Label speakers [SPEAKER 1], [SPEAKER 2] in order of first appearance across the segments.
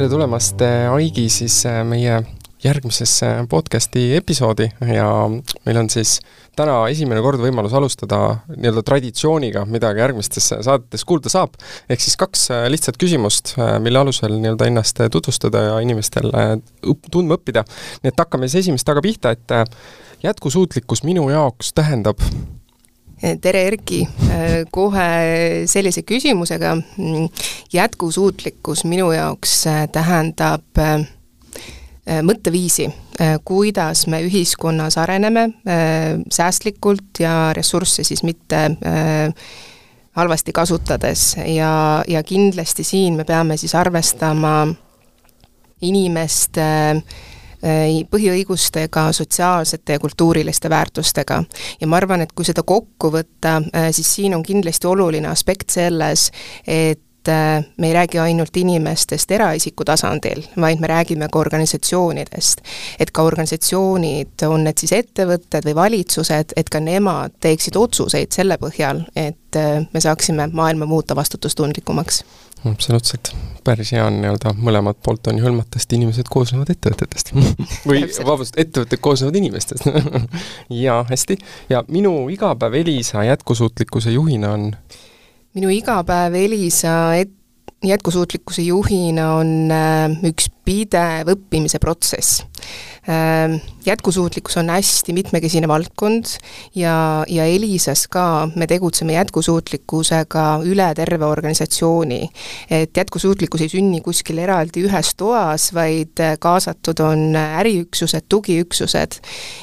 [SPEAKER 1] tere tulemast, Aigi, siis meie järgmisesse podcasti episoodi ja meil on siis täna esimene kord võimalus alustada nii-öelda traditsiooniga, mida ka järgmistes saadetes kuulda saab, ehk siis kaks lihtsat küsimust, mille alusel nii-öelda ennast tutvustada ja inimestel õpp-, tundma õppida. nii et hakkame siis esimest taga pihta, et jätkusuutlikkus minu jaoks tähendab
[SPEAKER 2] tere, Erki! kohe sellise küsimusega. jätkusuutlikkus minu jaoks tähendab Äh, mõtteviisi, äh, kuidas me ühiskonnas areneme äh, säästlikult ja ressursse siis mitte halvasti kasutades ja, ja kindlasti siin me peame siis arvestama inimeste põhiõigustega, sotsiaalsete ja kultuuriliste väärtustega. ja ma arvan, et kui seda kokku võtta, siis siin on kindlasti oluline aspekt selles, et et äh, me ei räägi ainult inimestest eraisiku tasandil, vaid me räägime ka organisatsioonidest. et ka organisatsioonid, on need siis ettevõtted või valitsused, et ka nemad teeksid otsuseid selle põhjal, et äh, me saaksime maailma muuta vastutustundlikumaks
[SPEAKER 1] absoluutselt, päris hea on nii-öelda mõlemat poolt on ju hõlmata, sest inimesed koosnevad ettevõtetest. Või vabandust, ettevõtted koosnevad inimestest. Jaa, hästi. ja minu igapäev Elisa jätkusuutlikkuse juhina on?
[SPEAKER 2] Minu igapäev Elisa et-, jätkusuutlikkuse juhina on äh, üks pidev õppimise protsess jätkusuutlikkus on hästi mitmekesine valdkond ja, ja Elisas ka me tegutseme jätkusuutlikkusega üle terve organisatsiooni. et jätkusuutlikkus ei sünni kuskil eraldi ühes toas, vaid kaasatud on äriüksused, tugiüksused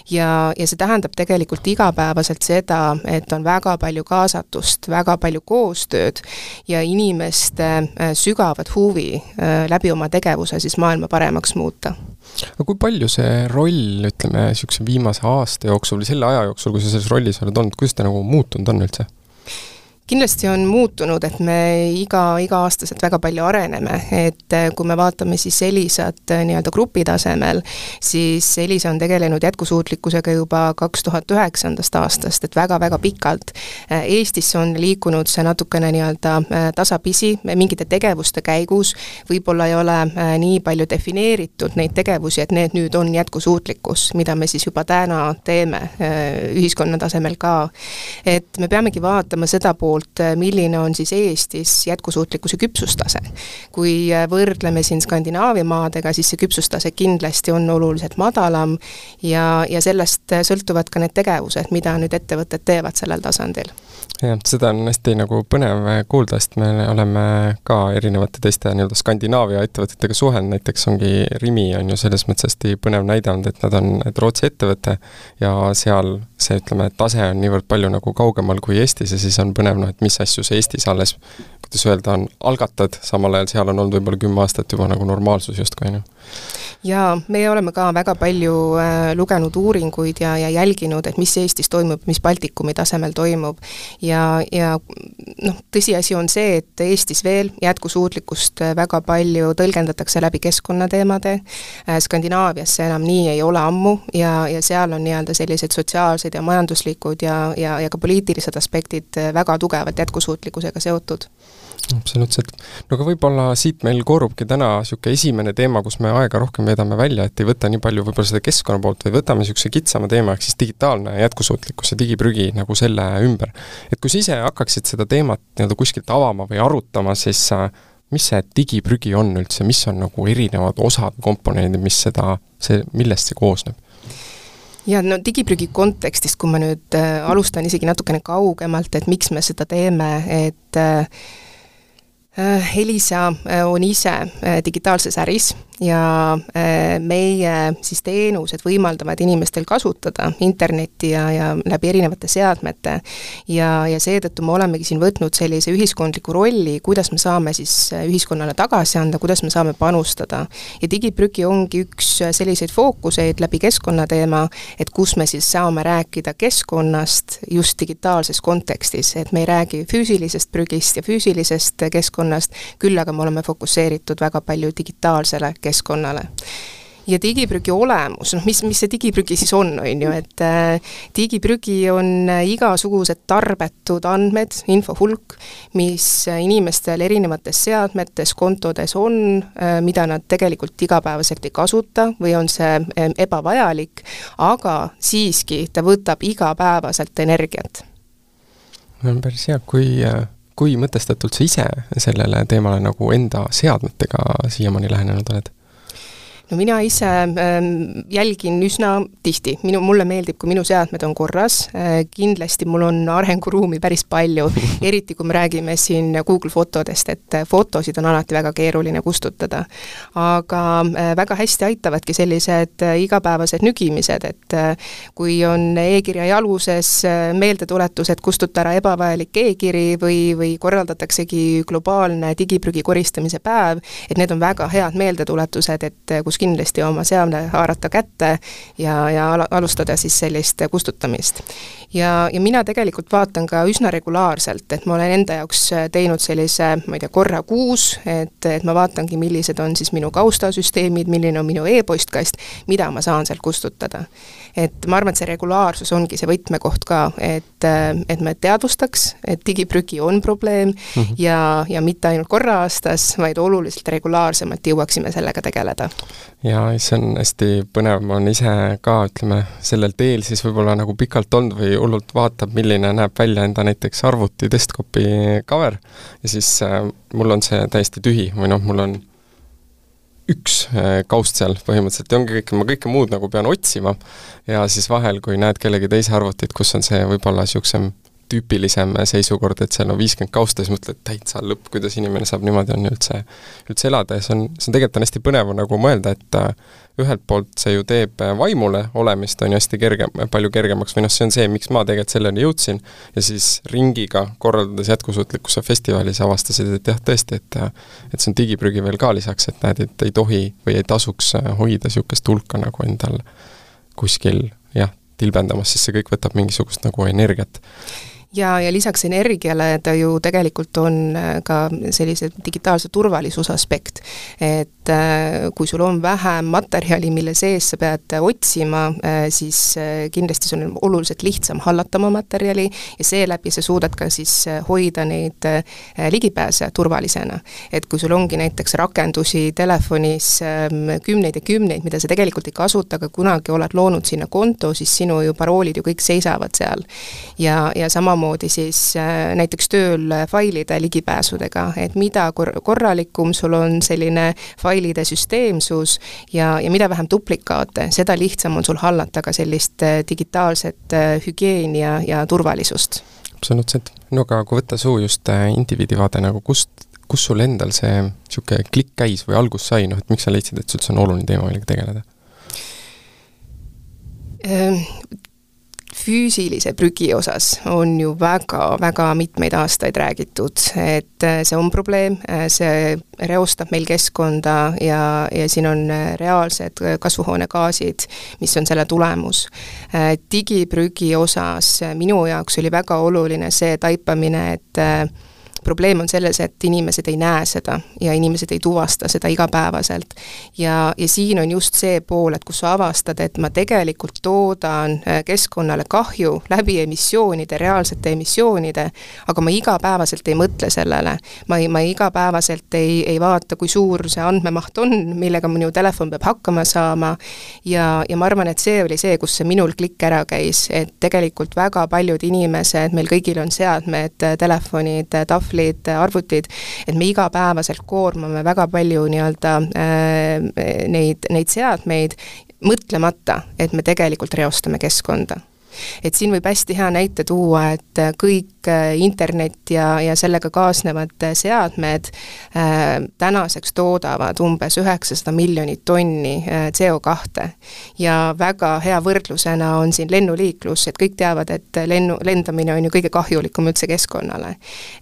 [SPEAKER 2] ja, ja see tähendab tegelikult igapäevaselt seda, et on väga palju kaasatust, väga palju koostööd ja inimeste äh, sügavat huvi äh, läbi oma tegevuse siis maailma paremaks muuta
[SPEAKER 1] aga kui palju see roll, ütleme, niisuguse viimase aasta jooksul või selle aja jooksul, kui sa selles rollis oled olnud, kuidas ta nagu muutunud on üldse?
[SPEAKER 2] Kindlasti on muutunud, et me iga, iga-aastaselt väga palju areneme, et äh, kui me vaatame siis Elisat äh, nii-öelda grupi tasemel, siis Elisa on tegelenud jätkusuutlikkusega juba kaks tuhat üheksandast aastast, et väga-väga pikalt. Äh, Eestisse on liikunud see natukene nii-öelda tasapisi, mingite tegevuste käigus, võib-olla ei ole nii palju defineeritud neid tegevusi, et need nüüd on jätkusuutlikkus, mida me siis juba täna teeme ühiskonna tasemel ka. et me peamegi vaatama seda poolt, poolt, äh, milline on siis Eestis jätkusuutlikkuse küpsustase. kui äh, võrdleme siin Skandinaavia maadega, siis see küpsustase kindlasti on oluliselt madalam ja, ja sellest äh, sõltuvad ka need tegevused, mida nüüd ettevõtted teevad sellel tasandil
[SPEAKER 1] jah, seda on hästi nagu põnev kuulda, sest me oleme ka erinevate teiste nii-öelda Skandinaavia ettevõtetega suhelnud, näiteks ongi Rimi on ju selles mõttes hästi põnev näide olnud, et nad on et Rootsi ettevõte ja seal see, ütleme, tase on niivõrd palju nagu kaugemal kui Eestis ja siis on põnev noh, et mis asju sa Eestis alles, kuidas öelda, on, algatad, samal ajal seal on olnud võib-olla kümme aastat juba nagu normaalsus justkui, on ju
[SPEAKER 2] jaa, me oleme ka väga palju äh, lugenud uuringuid ja, ja jälginud, et mis Eestis toimub, mis Baltikumi tasemel toimub. Ja, ja noh, tõsiasi on see, et Eestis veel jätkusuutlikkust äh, väga palju tõlgendatakse läbi keskkonnateemade. Äh,, Skandinaavias see enam nii ei ole ammu ja, ja seal on nii-öelda sellised sotsiaalsed ja majanduslikud ja, ja, ja ka poliitilised aspektid äh, väga tugevalt jätkusuutlikkusega seotud
[SPEAKER 1] absoluutselt. no aga võib-olla siit meil koorubki täna niisugune esimene teema, kus me aega rohkem veedame välja, et ei võta nii palju võib-olla seda keskkonna poolt, vaid võtame niisuguse kitsama teema, ehk siis digitaalne jätkusuutlikkus ja digiprügi nagu selle ümber. et kui sa ise hakkaksid seda teemat nii-öelda kuskilt avama või arutama, siis äh, mis see digiprügi on üldse, mis on nagu erinevad osad, komponendid, mis seda, see, millest see koosneb?
[SPEAKER 2] ja no digiprügi kontekstist, kui ma nüüd äh, alustan isegi natukene kaugemalt, et miks me seda teeme, et Äh, Elisa äh, on ise äh, digitaalses äris ja äh, meie siis teenused võimaldavad inimestel kasutada internetti ja, ja läbi erinevate seadmete. ja, ja seetõttu me olemegi siin võtnud sellise ühiskondliku rolli, kuidas me saame siis äh, ühiskonnale tagasi anda, kuidas me saame panustada. ja digiprügi ongi üks selliseid fookuseid läbi keskkonnateema, et kus me siis saame rääkida keskkonnast just digitaalses kontekstis, et me ei räägi füüsilisest prügist ja füüsilisest keskkonnast, küll aga me oleme fokusseeritud väga palju digitaalsele keskkonnale. Ja digiprügi olemus, noh mis, mis see digiprügi siis on, on ju, et äh, digiprügi on äh, igasugused tarbetud andmed, info hulk, mis äh, inimestel erinevates seadmetes, kontodes on äh,, mida nad tegelikult igapäevaselt ei kasuta või on see äh, ebavajalik, aga siiski ta võtab igapäevaselt energiat.
[SPEAKER 1] no päris hea, kui äh, kui mõtestatult sa ise sellele teemale nagu enda seadmetega siiamaani lähenenud oled?
[SPEAKER 2] No mina ise ähm, jälgin üsna tihti, minu, mulle meeldib, kui minu seadmed on korras. Äh,, kindlasti mul on arenguruumi päris palju, eriti kui me räägime siin Google fotodest, et äh, fotosid on alati väga keeruline kustutada. aga äh, väga hästi aitavadki sellised igapäevased nügimised, et kui on e-kirja jaluses meeldetuletus, et kustuta ära ebavajalik e-kiri või, või korraldataksegi globaalne digiprügi koristamise päev, et need on väga head meeldetuletused, et kus kus kindlasti oma seade haarata kätte ja, ja al-, alustada siis sellist kustutamist. Ja, ja mina tegelikult vaatan ka üsna regulaarselt, et ma olen enda jaoks teinud sellise, ma ei tea, korra kuus, et, et ma vaatangi, millised on siis minu kaustasüsteemid, milline on minu e-postkast, mida ma saan sealt kustutada. et ma arvan, et see regulaarsus ongi see võtmekoht ka, et, et me teadvustaks, et digiprügi on probleem mm -hmm. ja, ja mitte ainult korra aastas, vaid oluliselt regulaarsemalt jõuaksime sellega tegeleda
[SPEAKER 1] ja see on hästi põnev, ma olen ise ka, ütleme, sellel teel siis võib-olla nagu pikalt olnud või hullult vaatab, milline näeb välja enda näiteks arvuti desktopi cover. Ja siis äh, mul on see täiesti tühi või noh, mul on üks äh, kaust seal põhimõtteliselt. Ja ongi kõik, ma kõike muud nagu pean otsima. Ja siis vahel, kui näed kellegi teise arvutit, kus on see võib-olla niisugusem tüüpilisem seisukord, et seal on viiskümmend kausta, siis mõtled, täitsa lõpp, kuidas inimene saab niimoodi on üldse, üldse elada. Ja see on, see on tegelikult on hästi põnev nagu mõelda, et äh, ühelt poolt see ju teeb äh, vaimule olemist, on ju hästi kerge, palju kergemaks või noh, see on see, miks ma tegelikult selleni jõudsin, ja siis ringiga korraldades jätkusuutlikkuse festivali, sa avastasid, et jah, tõesti, et äh, et see on digiprügi veel ka lisaks, et näed, et ei tohi või ei tasuks hoida niisugust hulka nagu endal kuskil jah, tilbendamas, sest see kõik võtab mingisugust nagu energiat
[SPEAKER 2] ja, ja lisaks energiale ta ju tegelikult on äh, ka sellise digitaalse turvalisuse aspekt. et äh, kui sul on vähem materjali, mille sees sa pead otsima, äh, siis kindlasti sul on oluliselt lihtsam hallata oma materjali ja seeläbi sa suudad ka siis hoida neid ligipääse turvalisena. et kui sul ongi näiteks rakendusi telefonis ähm, kümneid ja kümneid, mida sa tegelikult ei kasuta, aga kunagi oled loonud sinna konto, siis sinu ju paroolid ju kõik seisavad seal. ja, ja sama samamoodi siis äh, näiteks tööl failide ligipääsudega, et mida kor-, korralikum sul on selline failide süsteemsus ja, ja mida vähem duplikaate, seda lihtsam on sul hallata ka sellist äh, digitaalset äh, hügieeni ja, ja turvalisust.
[SPEAKER 1] absoluutselt, no aga kui võtta suu just indiviidi vaade nagu kust, kus sul endal see niisugune klikk käis või algus sai, noh et miks sa leidsid, et see üldse on oluline teema, millega tegeleda?
[SPEAKER 2] Füüsilise prügi osas on ju väga-väga mitmeid aastaid räägitud, et äh, see on probleem, äh, see reostab meil keskkonda ja, ja siin on äh, reaalsed kasvuhoonegaasid, mis on selle tulemus. digiprügi osas minu jaoks oli väga oluline see taipamine, et probleem on selles, et inimesed ei näe seda ja inimesed ei tuvasta seda igapäevaselt. ja, ja siin on just see pool, et kus sa avastad, et ma tegelikult toodan äh, keskkonnale kahju läbi emissioonide, reaalsete emissioonide, aga ma igapäevaselt ei mõtle sellele. ma ei, ma igapäevaselt ei, ei vaata, kui suur see andmemaht on, millega minu telefon peab hakkama saama, ja, ja ma arvan, et see oli see, kus see minul klikk ära käis, et tegelikult väga paljud inimesed, meil kõigil on seadmed, telefonid, tahvlid, tahvlid, arvutid, et me igapäevaselt koormame väga palju nii-öelda äh, neid, neid seadmeid, mõtlemata, et me tegelikult reostame keskkonda et siin võib hästi hea näite tuua, et kõik äh, internet ja, ja sellega kaasnevad äh, seadmed äh, tänaseks toodavad umbes üheksasada miljonit tonni äh, CO2. ja väga hea võrdlusena on siin lennuliiklus, et kõik teavad, et lennu, lendamine on ju kõige kahjulikum üldse keskkonnale.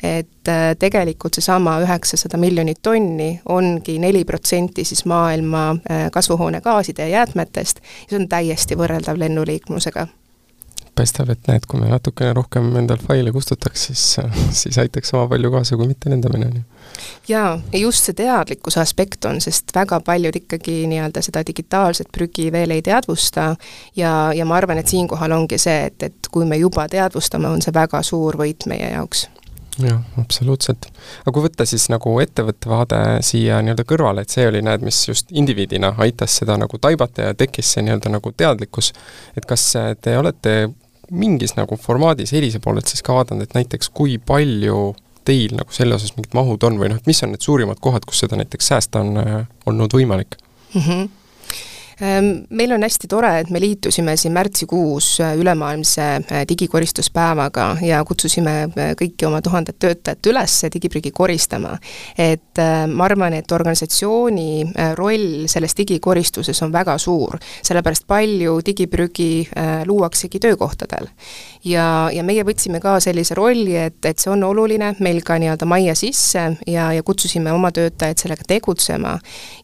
[SPEAKER 2] et äh, tegelikult seesama üheksasada miljonit tonni ongi neli protsenti siis maailma äh, kasvuhoonegaaside ja jäätmetest ja see on täiesti võrreldav lennuliiklusega
[SPEAKER 1] paistab, et näed, kui me natukene rohkem endal faile kustutaks, siis, siis aitaks sama palju kaasa kui mittehindamine, on ju
[SPEAKER 2] jaa, ja just see teadlikkuse aspekt on, sest väga paljud ikkagi nii-öelda seda digitaalset prügi veel ei teadvusta ja, ja ma arvan, et siinkohal ongi see, et, et kui me juba teadvustame, on see väga suur võit meie jaoks
[SPEAKER 1] jah, absoluutselt. aga kui võtta siis nagu ettevõtte vaade siia nii-öelda kõrvale, et see oli, näed, mis just indiviidina aitas seda nagu taibata ja tekkis see nii-öelda nagu teadlikkus, et kas te olete mingis nagu formaadis Elisa poolelt siis ka vaadanud, et näiteks kui palju teil nagu selle osas mingid mahud on või noh, et mis on need suurimad kohad, kus seda näiteks säästa on äh, olnud võimalik mm? -hmm
[SPEAKER 2] meil on hästi tore, et me liitusime siin märtsikuus äh, ülemaailmse äh, digikoristuspäevaga ja kutsusime äh, kõiki oma tuhandet töötajat üles digiprügi koristama. et ma arvan, et organisatsiooni roll selles digikoristuses on väga suur, sellepärast palju digiprügi luuaksegi töökohtadel. Ja, ja meie võtsime ka sellise rolli, et, et see on oluline meil ka nii-öelda majja sisse ja, ja kutsusime oma töötajaid sellega tegutsema.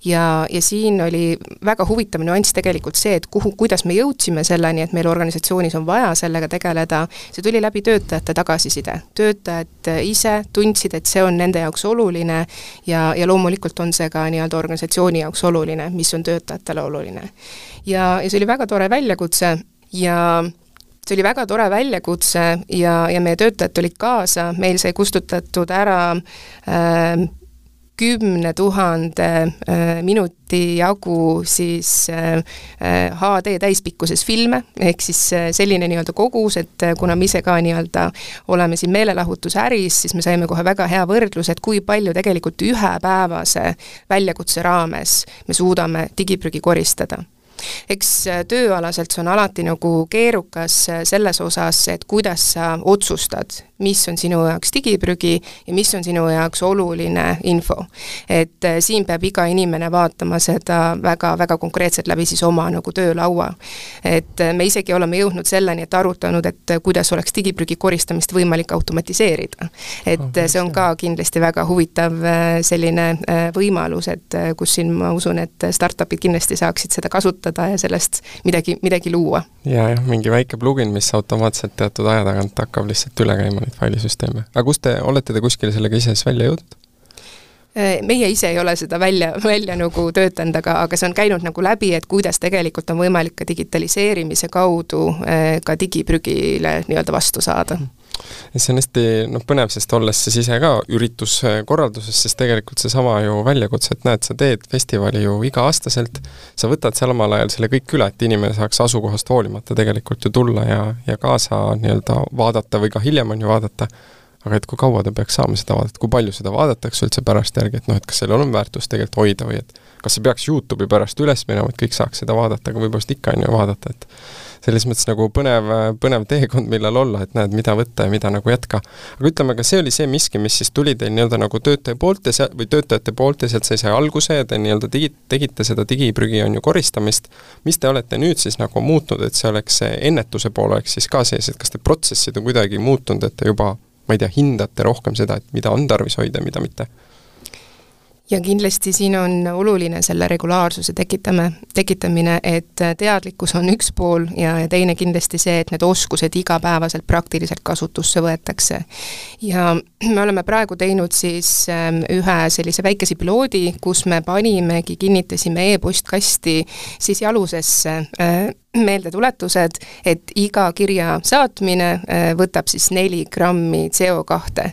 [SPEAKER 2] ja, ja siin oli väga huvitav nüanss tegelikult see, et kuhu, kuidas me jõudsime selleni, et meil organisatsioonis on vaja sellega tegeleda, see tuli läbi töötajate tagasiside. töötajad ise tundsid, et see on nende jaoks oluline ja, ja loomulikult on see ka nii-öelda organisatsiooni jaoks oluline, mis on töötajatele oluline. ja, ja see oli väga tore väljakutse ja see oli väga tore väljakutse ja, ja meie töötajad tulid kaasa, meil sai kustutatud ära äh, kümne tuhande äh, minuti jagu siis HD äh, täispikkuses filme, ehk siis äh, selline nii-öelda kogus, et kuna me ise ka nii-öelda oleme siin meelelahutusäris, siis me saime kohe väga hea võrdluse, et kui palju tegelikult ühepäevase väljakutse raames me suudame digiprügi koristada eks tööalaselt see on alati nagu keerukas selles osas, et kuidas sa otsustad, mis on sinu jaoks digiprügi ja mis on sinu jaoks oluline info. et äh, siin peab iga inimene vaatama seda väga-väga konkreetselt läbi siis oma nagu töölaua. et äh, me isegi oleme jõudnud selleni, et arutanud, et äh, kuidas oleks digiprügi koristamist võimalik automatiseerida. et see on ka kindlasti väga huvitav selline võimalus, et kus siin ma usun, et startup'id kindlasti saaksid seda kasutada ja sellest midagi, midagi luua.
[SPEAKER 1] ja, jah, mingi väike plugin, mis automaatselt teatud aja tagant hakkab lihtsalt üle käima failisüsteeme. aga kus te, olete te kuskile sellega ise siis välja jõudnud?
[SPEAKER 2] Äh, meie ise ei ole seda välja, välja nagu töötanud, aga, aga see on käinud nagu läbi, et kuidas tegelikult on võimalik ka digitaliseerimise kaudu äh, ka digiprügile nii-öelda vastu saada
[SPEAKER 1] et see on hästi noh, põnev, sest olles siis ise ka ürituskorralduses, siis tegelikult seesama ju väljakutse, et näed, sa teed festivali ju iga-aastaselt, sa võtad samal ajal selle kõik üle, et inimene saaks asukohast hoolimata tegelikult ju tulla ja, ja kaasa nii-öelda vaadata või ka hiljem on ju vaadata, aga et kui kaua ta peaks saama seda vaadata, kui palju seda vaadatakse üldse pärast järgi, et noh, et kas sellel on väärtust tegelikult hoida või et kas see peaks YouTube'i pärast üles minema, et kõik saaks seda vaadata, aga võib-olla ikka on ju vaadata, et selles mõttes nagu põnev, põnev teekond, millal olla, et näed, mida võtta ja mida nagu jätka. aga ütleme, kas see oli see miski, mis siis tuli teil nii-öelda nagu töötaja poolt ja see, või töötajate poolt ja sealt sai see alguse ja te nii-öelda tegi, tegite seda digiprügi, on ju, koristamist, mis te olete nüüd siis nagu muutnud, et see oleks ennetuse pool oleks siis ka sees, et kas te protsessid on kuidagi muutunud, et te juba ma ei tea, hindate rohkem seda, et mida on tarvis hoida ja mida mitte?
[SPEAKER 2] Ja kindlasti siin on oluline selle regulaarsuse tekitame, tekitamine, et teadlikkus on üks pool ja, ja teine kindlasti see, et need oskused igapäevaselt praktiliselt kasutusse võetakse. ja me oleme praegu teinud siis ähm, ühe sellise väikese piloodi, kus me panimegi, kinnitasime e-postkasti siis jalusesse äh, meeldetuletused, et iga kirja saatmine äh, võtab siis neli grammi CO2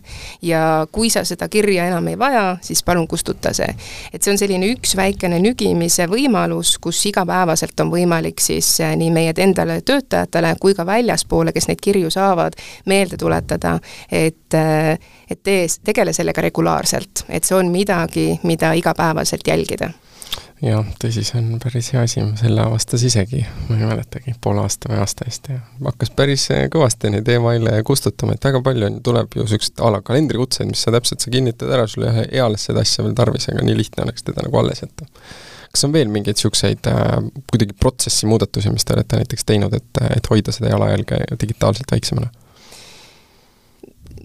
[SPEAKER 2] ja kui sa seda kirja enam ei vaja, siis palun kustuta see. et see on selline üks väikene nügimise võimalus, kus igapäevaselt on võimalik siis äh, nii meie endale töötajatele kui ka väljaspoole, kes neid kirju saavad, meelde tuletada, et äh, et tee, tegele sellega regulaarselt, et see on midagi, mida igapäevaselt jälgida
[SPEAKER 1] jah, tõsi, see on päris hea asi, ma selle avastas isegi, ma ei mäletagi, poole aasta või aasta eest ja hakkas päris eh, kõvasti neid email'e kustutama, et väga palju on, tuleb ju niisuguseid a la kalendrikutseid, mis sa täpselt, sa kinnitad ära, sul ei ole eales seda asja veel tarvis, aga nii lihtne oleks teda nagu alles jätta. kas on veel mingeid niisuguseid äh, kuidagi protsessi muudatusi, mis te olete näiteks teinud, et, et hoida seda jalajälge digitaalselt väiksemana?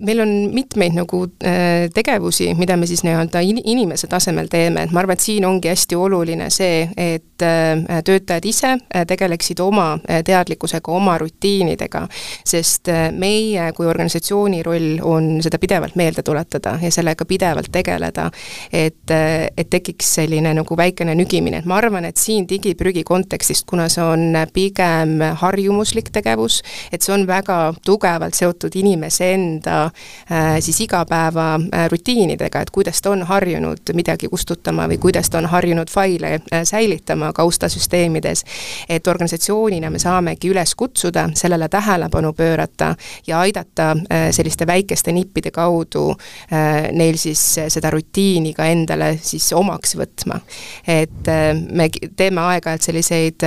[SPEAKER 2] Meil on mitmeid nagu äh, tegevusi, mida me siis nii-öelda in-, inimese tasemel teeme, et ma arvan, et siin ongi hästi oluline see, et äh, töötajad ise äh, tegeleksid oma teadlikkusega, oma rutiinidega, sest meie kui organisatsiooni roll on seda pidevalt meelde tuletada ja sellega pidevalt tegeleda, et, et tekiks selline nagu väikene nügimine, et ma arvan, et siin digiprügi kontekstist, kuna see on pigem harjumuslik tegevus, et see on väga tugevalt seotud inimese enda siis igapäeva äh, et kuidas ta on harjunud midagi kustutama või kuidas ta on harjunud faile äh, säilitama kaustasüsteemides, et organisatsioonina me saamegi üles kutsuda, sellele tähelepanu pöörata ja aidata selliste väikeste nippide kaudu neil siis seda rutiini ka endale siis omaks võtma. et me teeme aeg-ajalt selliseid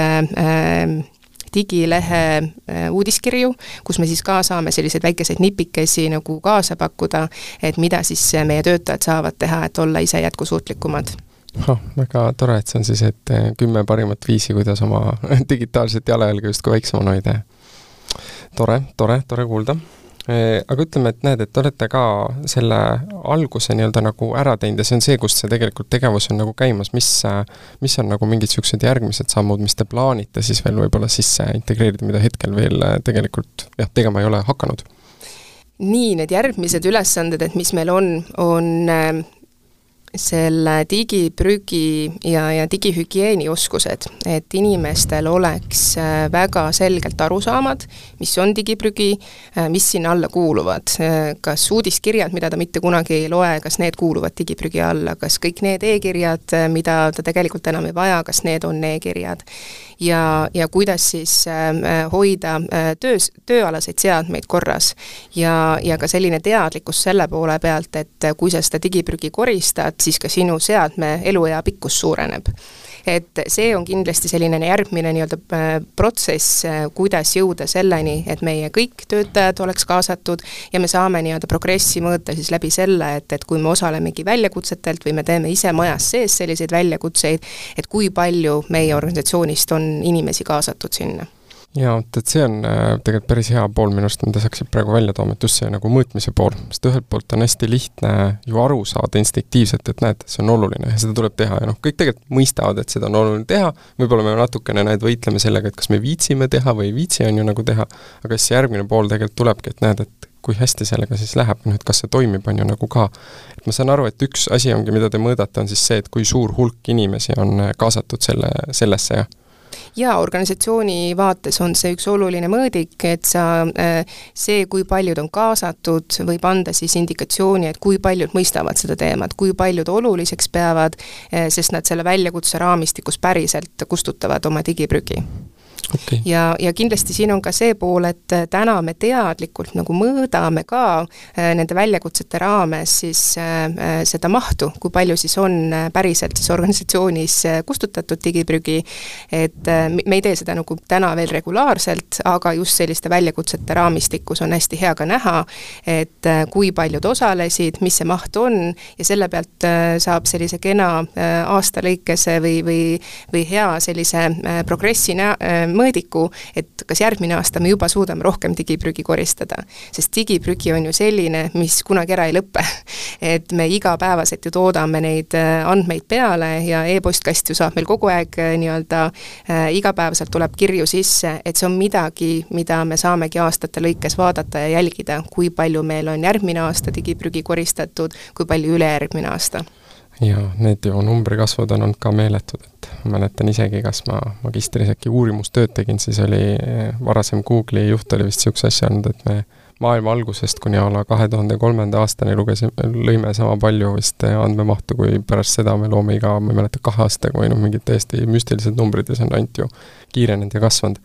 [SPEAKER 2] digilehe äh, uudiskirju, kus me siis ka saame selliseid väikeseid nipikesi nagu kaasa pakkuda, et mida siis meie töötajad saavad teha, et olla ise jätkusuutlikumad
[SPEAKER 1] oh, väga tore, et see on siis, et äh, kümme parimat viisi, kuidas oma digitaalset jalajälge justkui väiksemana hoida. tore, tore, tore kuulda Äh, aga ütleme, et näed, et te olete ka selle alguse nii-öelda nagu ära teinud ja see on see, kust see tegelikult tegevus on nagu käimas, mis, mis on nagu mingid niisugused järgmised sammud, mis te plaanite siis veel võib-olla sisse integreerida, mida hetkel veel tegelikult jah, tegema ei ole hakanud?
[SPEAKER 2] nii, need järgmised ülesanded, et mis meil on, on selle digiprügi ja, ja digihügieeni oskused, et inimestel oleks äh, väga selgelt arusaamad, mis on digiprügi, äh, mis sinna alla kuuluvad. Äh, kas uudiskirjad, mida ta mitte kunagi ei loe, kas need kuuluvad digiprügi alla, kas kõik need e-kirjad, mida ta tegelikult enam ei vaja, kas need on e-kirjad ja, ja kuidas siis äh, hoida äh, töös, tööalaseid seadmeid korras. ja, ja ka selline teadlikkus selle poole pealt, et kui sa seda digiprügi koristad, siis ka sinu seadme eluea pikkus suureneb et see on kindlasti selline järgmine nii-öelda äh, protsess, äh, kuidas jõuda selleni, et meie kõik töötajad oleks kaasatud ja me saame nii-öelda progressi mõõta siis läbi selle, et, et kui me osalemegi väljakutsetelt või me teeme ise majas sees selliseid väljakutseid, et kui palju meie organisatsioonist on inimesi kaasatud sinna
[SPEAKER 1] jaa, vot et see on äh, tegelikult päris hea pool minu arust, mida sa hakkasid praegu välja tooma, et just see nagu mõõtmise pool, sest ühelt poolt on hästi lihtne ju aru saada instinktiivselt, et näed, see on oluline ja seda tuleb teha ja noh, kõik tegelikult mõistavad, et seda on oluline teha, võib-olla me natukene näed, võitleme sellega, et kas me viitsime teha või ei viitsi, on ju, nagu teha, aga siis järgmine pool tegelikult tulebki, et näed, et kui hästi sellega siis läheb, noh et kas see toimib, on ju nagu ka. et ma saan aru, et üks asi ongi, mida te mõõdate, on siis see, et kui suur hulk inimesi on kaasatud selle, sellesse, jah
[SPEAKER 2] jaa, organisatsiooni vaates on see üks oluline mõõdik, et sa, äh, see, kui paljud on kaasatud, võib anda siis indikatsiooni, et kui paljud mõistavad seda teemat, kui paljud oluliseks peavad, äh, sest nad selle väljakutse raamistikus päriselt kustutavad oma digiprügi
[SPEAKER 1] okay..
[SPEAKER 2] ja, ja kindlasti siin on ka see pool, et äh, täna me teadlikult nagu mõõdame ka äh, nende väljakutsete raames siis äh, seda mahtu, kui palju siis on päriselt siis organisatsioonis kustutatud digiprügi, et me ei tee seda nagu täna veel regulaarselt, aga just selliste väljakutsete raamistikus on hästi hea ka näha, et kui paljud osalesid, mis see maht on ja selle pealt saab sellise kena aasta lõikese või, või, või hea sellise progressi näha, mõõdiku, et kas järgmine aasta me juba suudame rohkem digiprügi koristada. sest digiprügi on ju selline, mis kunagi ära ei lõpe. et me igapäevaselt ju toodame neid äh, andmeid peale ja e-postkast ju saab meil kogu aeg äh, nii-öelda äh, igapäevaselt tuleb kirju sisse, et see on midagi, mida me saamegi aastate lõikes vaadata ja jälgida, kui palju meil on järgmine aasta digiprügi koristatud, kui palju ülejärgmine aasta
[SPEAKER 1] jaa, need ju numbrikasvud on olnud ka meeletud, et ma mäletan isegi, kas ma magistris äkki uurimustööd tegin, siis oli eh, varasem Google'i juht oli vist niisuguse asja andnud, et me maailma algusest kuni a la kahe tuhande kolmanda aastani lugesime, lõime sama palju vist eh, andmemahtu, kui pärast seda me loome iga, ma ei mäleta, kahe aastaga või noh, mingid täiesti müstilised numbrid ja see on ainult ju kiirenenud ja kasvanud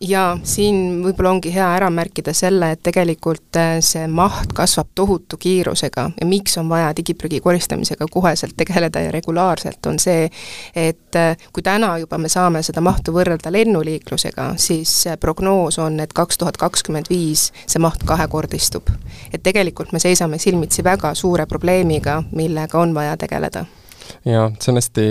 [SPEAKER 2] jaa, siin võib-olla ongi hea ära märkida selle, et tegelikult äh, see maht kasvab tohutu kiirusega ja miks on vaja digiprügi koristamisega koheselt tegeleda ja regulaarselt, on see, et äh, kui täna juba me saame seda mahtu võrrelda lennuliiklusega, siis äh, prognoos on, et kaks tuhat kakskümmend viis see maht kahekordistub. et tegelikult me seisame silmitsi väga suure probleemiga, millega on vaja tegeleda
[SPEAKER 1] jaa, see on hästi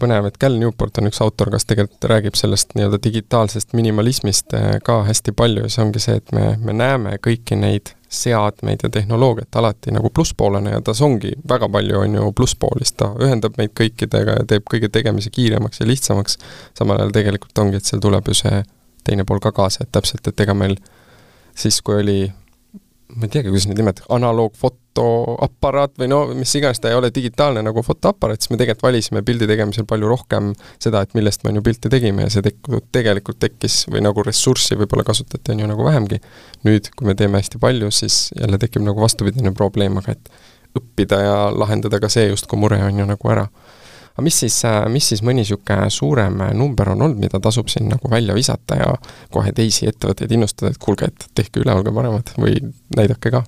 [SPEAKER 1] põnev, et Cal Newport on üks autor, kes tegelikult räägib sellest nii-öelda digitaalsest minimalismist eh, ka hästi palju. Ja see ongi see, et me, me näeme kõiki neid seadmeid ja tehnoloogiat alati nagu plusspoolena ja tas ongi väga palju, on ju, plusspooli, sest ta ühendab meid kõikidega ja teeb kõige tegemise kiiremaks ja lihtsamaks, samal ajal tegelikult ongi, et seal tuleb ju see teine pool ka kaasa, et täpselt, et ega meil siis, kui oli ma ei teagi, kuidas neid nimetada, analoogfotoaparaat või no mis iganes, ta ei ole digitaalne nagu fotoaparaat, siis me tegelikult valisime pildi tegemisel palju rohkem seda, et millest me on ju pilti tegime ja see tek-, tegelikult tekkis või nagu ressurssi võib-olla kasutati, on ju nagu vähemgi. nüüd, kui me teeme hästi palju, siis jälle tekib nagu vastupidine probleem, aga et õppida ja lahendada ka see justkui mure on ju nagu ära aga mis siis, äh, mis siis mõni niisugune suurem number on olnud, mida tasub siin nagu välja visata ja kohe teisi ettevõtteid innustada, et kuulge, et tehke üle, olge paremad või näidake ka?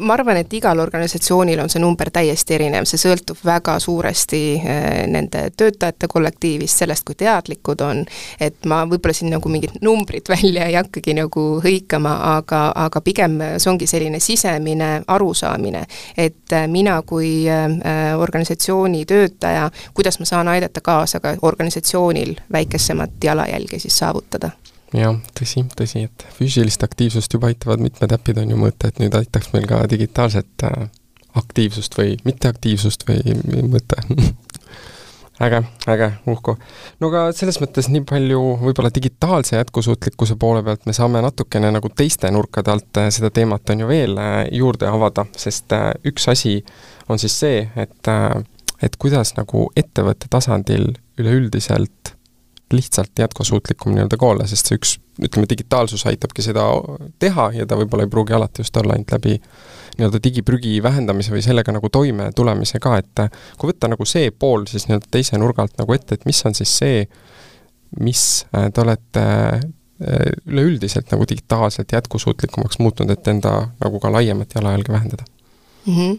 [SPEAKER 2] Ma arvan, et igal organisatsioonil on see number täiesti erinev, see sõltub väga suuresti eh, nende töötajate kollektiivist, sellest, kui teadlikud on, et ma võib-olla siin nagu mingit numbrit välja ei hakkagi nagu hõikama, aga, aga pigem see ongi selline sisemine arusaamine, et eh, mina kui organisatsiooni töötaja, kuidas ma saan aidata kaasa ka organisatsioonil väikesemat jalajälge siis saavutada
[SPEAKER 1] jah, tõsi, tõsi, et füüsilist aktiivsust juba aitavad mitmed äpid on ju mõõta, et nüüd aitaks meil ka digitaalset äh, aktiivsust või mitteaktiivsust või mõõta äge, äge, uhku. no aga selles mõttes nii palju võib-olla digitaalse jätkusuutlikkuse poole pealt me saame natukene nagu teiste nurkade alt äh, seda teemat on ju veel äh, juurde avada, sest üks asi on siis see, et et kuidas nagu ettevõtte tasandil üleüldiselt lihtsalt jätkusuutlikum nii-öelda ka olla, sest see üks, ütleme, digitaalsus aitabki seda teha ja ta võib-olla ei pruugi alati just olla ainult läbi nii-öelda digiprügi vähendamise või sellega nagu toime tulemise ka, et kui võtta nagu see pool siis nii-öelda teise nurga alt nagu ette, et mis on siis see, mis äh, te olete äh, üleüldiselt nagu digitaalselt jätkusuutlikumaks muutnud, et enda nagu ka laiemat jalajälge vähendada
[SPEAKER 2] mm? -hmm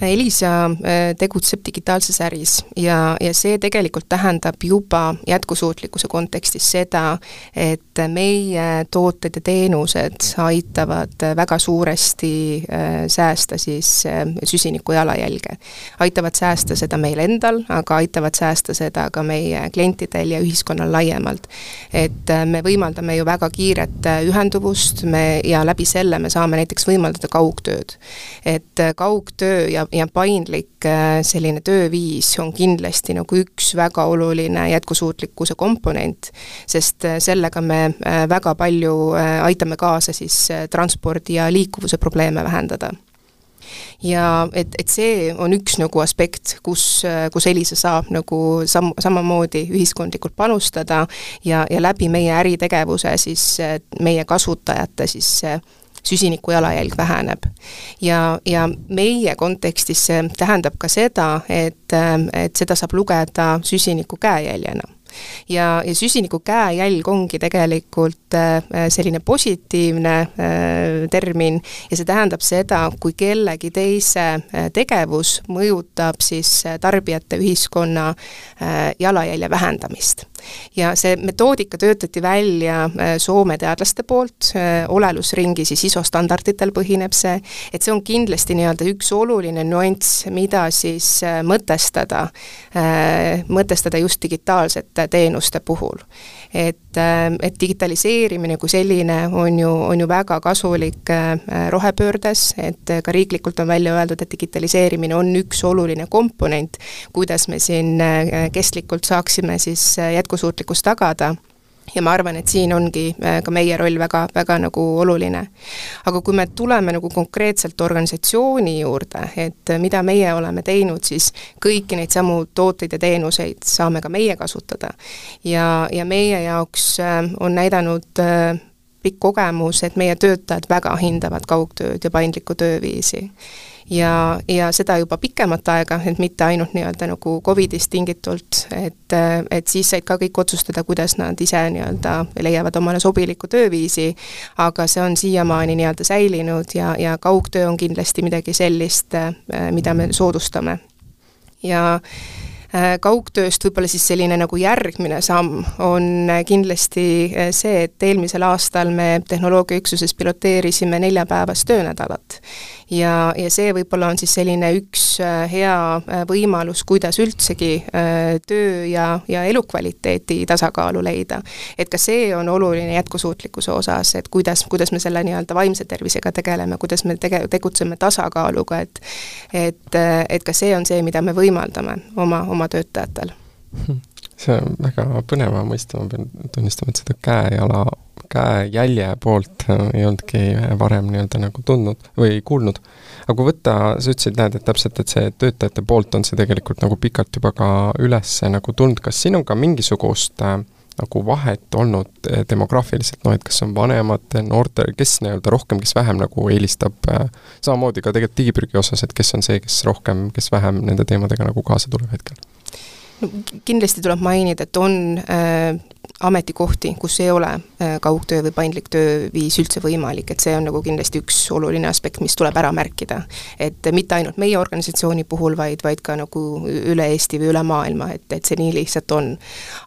[SPEAKER 2] Elisa äh, tegutseb digitaalses äris ja, ja see tegelikult tähendab juba jätkusuutlikkuse kontekstis seda, et meie tooted ja teenused aitavad väga suuresti äh, säästa siis äh, süsiniku jalajälge. aitavad säästa seda meil endal, aga aitavad säästa seda ka meie klientidel ja ühiskonnal laiemalt. et me võimaldame ju väga kiiret ühenduvust, me, ja läbi selle me saame näiteks võimaldada kaugtööd. et kaugtöö ja ja, ja paindlik äh, selline tööviis on kindlasti nagu üks väga oluline jätkusuutlikkuse komponent, sest äh, sellega me äh, väga palju aitame kaasa siis transpordi ja liikuvuse probleeme vähendada. Ja et, et see on üks nagu aspekt, kus, kus Elisa saab nagu sam-, samamoodi ühiskondlikult panustada ja, ja läbi meie äritegevuse siis meie kasutajate siis süsiniku jalajälg väheneb. ja, ja meie kontekstis see tähendab ka seda, et, et seda saab lugeda süsiniku käejäljena ja, ja süsiniku käejälg ongi tegelikult äh, selline positiivne äh, termin ja see tähendab seda, kui kellegi teise äh, tegevus mõjutab siis tarbijate ühiskonna jalajälje vähendamist ja see metoodika töötati välja Soome teadlaste poolt, olelusringi siis ISO standarditel põhineb see, et see on kindlasti nii-öelda üks oluline nüanss, mida siis mõtestada, mõtestada just digitaalsete teenuste puhul. Et, äh, et digitaliseerimine kui selline on ju, on ju väga kasulik äh, rohepöördes, et ka riiklikult on välja öeldud, et digitaliseerimine on üks oluline komponent, kuidas me siin äh, kestlikult saaksime siis jätkusuutlikkust tagada ja ma arvan, et siin ongi äh, ka meie roll väga, väga nagu oluline. aga kui me tuleme nagu konkreetselt organisatsiooni juurde, et mida meie oleme teinud, siis kõiki neid samu tooteid ja teenuseid saame ka meie kasutada. ja, ja meie jaoks äh, on näidanud äh, pikk kogemus, et meie töötajad väga hindavad kaugtööd ja paindlikku tööviisi ja, ja seda juba pikemat aega, et mitte ainult nii-öelda nagu Covidist tingitult, et, et siis said ka kõik otsustada, kuidas nad ise nii-öelda leiavad omale sobiliku tööviisi, aga see on siiamaani nii-öelda säilinud ja, ja kaugtöö on kindlasti midagi sellist, mida me soodustame. ja Äh, kaugtööst võib-olla siis selline nagu järgmine samm on äh, kindlasti äh, see, et eelmisel aastal me tehnoloogiaüksuses piloteerisime neljapäevast töönädalat. Ja, ja see võib-olla on siis selline üks hea võimalus, kuidas üldsegi töö ja, ja elukvaliteeti tasakaalu leida. et ka see on oluline jätkusuutlikkuse osas, et kuidas, kuidas me selle nii-öelda vaimse tervisega tegeleme, kuidas me tege-, tegutseme tasakaaluga, et et, et ka see on see, mida me võimaldame oma, oma töötajatel
[SPEAKER 1] see on väga põneva mõista, ma pean tunnistama, et seda käe-jala, käejälje poolt äh, ei olnudki varem nii-öelda nagu tundnud või kuulnud. aga kui võtta, sa ütlesid, näed, et täpselt, et see töötajate poolt on see tegelikult nagu pikalt juba ka üles nagu tulnud, kas siin on ka mingisugust äh, nagu vahet olnud äh, demograafiliselt, noh et kas on vanemad, noorte, kes nii-öelda rohkem, kes vähem nagu eelistab äh,, samamoodi ka tegelikult digiprügi osas, et kes on see, kes rohkem, kes vähem nende teemadega nagu kaasa tuleb hetkel?
[SPEAKER 2] no kindlasti tuleb mainida, et on äh, ametikohti, kus ei ole äh, kaugtöö või paindlik tööviis üldse võimalik, et see on nagu kindlasti üks oluline aspekt, mis tuleb ära märkida. et mitte ainult meie organisatsiooni puhul, vaid, vaid ka nagu üle Eesti või üle maailma, et, et see nii lihtsalt on.